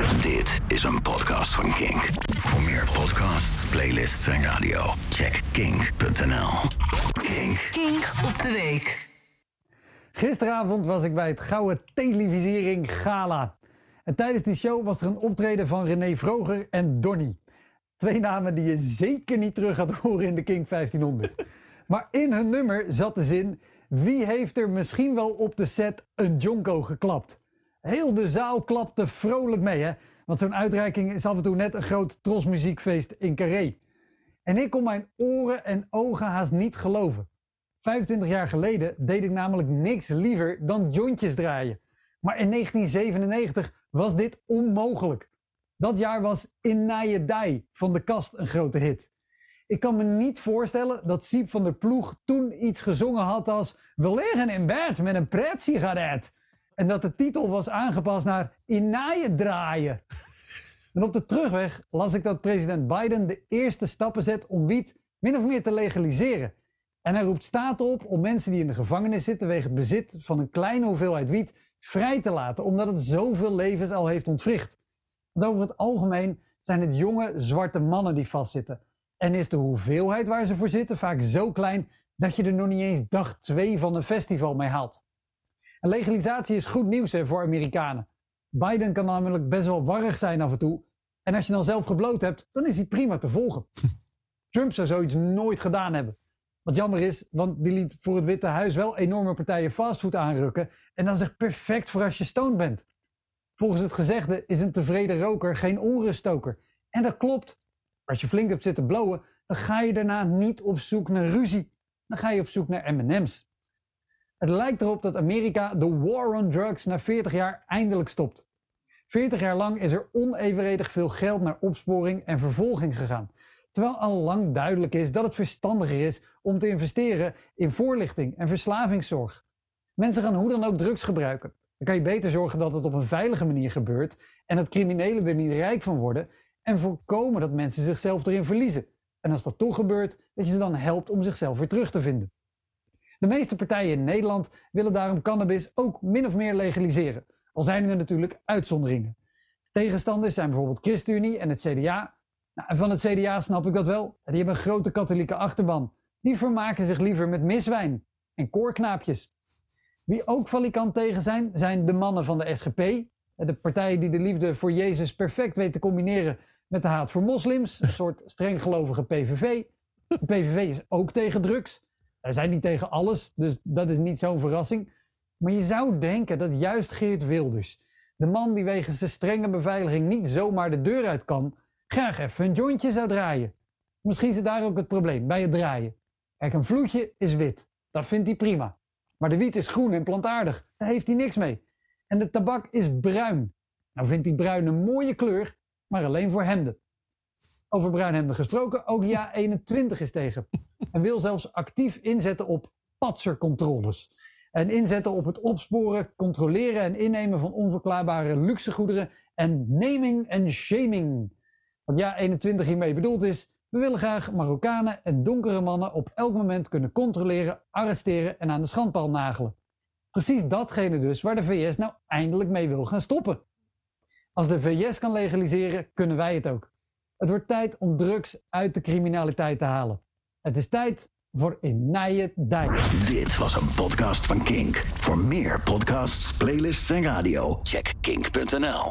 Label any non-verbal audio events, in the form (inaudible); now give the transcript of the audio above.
Dit is een podcast van Kink. Voor meer podcasts, playlists en radio, check kink.nl. Kink. Kink op de week. Gisteravond was ik bij het Gouden Televisiering Gala. En tijdens die show was er een optreden van René Vroger en Donny. Twee namen die je zeker niet terug gaat horen in de King 1500. Maar in hun nummer zat de zin: wie heeft er misschien wel op de set een jonko geklapt? Heel de zaal klapte vrolijk mee, hè? Want zo'n uitreiking is af en toe net een groot trosmuziekfeest in Carré. En ik kon mijn oren en ogen haast niet geloven. 25 jaar geleden deed ik namelijk niks liever dan jointjes draaien. Maar in 1997 was dit onmogelijk. Dat jaar was In Naaie Dai van de kast een grote hit. Ik kan me niet voorstellen dat Siep van der Ploeg toen iets gezongen had als We liggen in bed met een pret-sigaret. En dat de titel was aangepast naar In Naaien draaien. En op de terugweg las ik dat president Biden de eerste stappen zet om wiet min of meer te legaliseren. En hij roept staat op om mensen die in de gevangenis zitten wegen het bezit van een kleine hoeveelheid wiet vrij te laten, omdat het zoveel levens al heeft ontwricht. Want over het algemeen zijn het jonge zwarte mannen die vastzitten. En is de hoeveelheid waar ze voor zitten vaak zo klein dat je er nog niet eens dag 2 van een festival mee haalt. En legalisatie is goed nieuws hè, voor Amerikanen. Biden kan namelijk best wel warrig zijn af en toe. En als je dan zelf gebloot hebt, dan is hij prima te volgen. (laughs) Trump zou zoiets nooit gedaan hebben. Wat jammer is, want die liet voor het Witte Huis wel enorme partijen fastfood aanrukken. En dan zegt perfect voor als je stoned bent. Volgens het gezegde is een tevreden roker geen onruststoker. En dat klopt. Als je flink hebt zitten blowen, dan ga je daarna niet op zoek naar ruzie. Dan ga je op zoek naar M&M's. Het lijkt erop dat Amerika de war on drugs na 40 jaar eindelijk stopt. 40 jaar lang is er onevenredig veel geld naar opsporing en vervolging gegaan. Terwijl al lang duidelijk is dat het verstandiger is om te investeren in voorlichting en verslavingszorg. Mensen gaan hoe dan ook drugs gebruiken. Dan kan je beter zorgen dat het op een veilige manier gebeurt en dat criminelen er niet rijk van worden en voorkomen dat mensen zichzelf erin verliezen. En als dat toch gebeurt, dat je ze dan helpt om zichzelf weer terug te vinden. De meeste partijen in Nederland willen daarom cannabis ook min of meer legaliseren. Al zijn er natuurlijk uitzonderingen. Tegenstanders zijn bijvoorbeeld ChristenUnie en het CDA. Nou, van het CDA snap ik dat wel. Die hebben een grote katholieke achterban. Die vermaken zich liever met miswijn en koorknaapjes. Wie ook valikant tegen zijn, zijn de mannen van de SGP. De partij die de liefde voor Jezus perfect weet te combineren met de haat voor moslims. Een soort strenggelovige PVV. De PVV is ook tegen drugs. Zij zijn niet tegen alles, dus dat is niet zo'n verrassing. Maar je zou denken dat juist Geert Wilders, de man die wegens de strenge beveiliging niet zomaar de deur uit kan, graag even een jointje zou draaien. Misschien zit daar ook het probleem, bij het draaien. Kijk, een vloedje is wit. Dat vindt hij prima. Maar de wiet is groen en plantaardig. Daar heeft hij niks mee. En de tabak is bruin. Nou vindt hij bruin een mooie kleur, maar alleen voor hemden. Over bruinhemden gesproken, ook ja 21 is tegen. En wil zelfs actief inzetten op patsercontroles. En inzetten op het opsporen, controleren en innemen van onverklaarbare luxegoederen en naming en shaming. Wat ja 21 hiermee bedoeld is, we willen graag Marokkanen en donkere mannen op elk moment kunnen controleren, arresteren en aan de schandpaal nagelen. Precies datgene dus waar de VS nou eindelijk mee wil gaan stoppen. Als de VS kan legaliseren, kunnen wij het ook. Het wordt tijd om drugs uit de criminaliteit te halen. Het is tijd voor Inije Dijk. Dit was een podcast van Kink. Voor meer podcasts, playlists en radio, check kink.nl.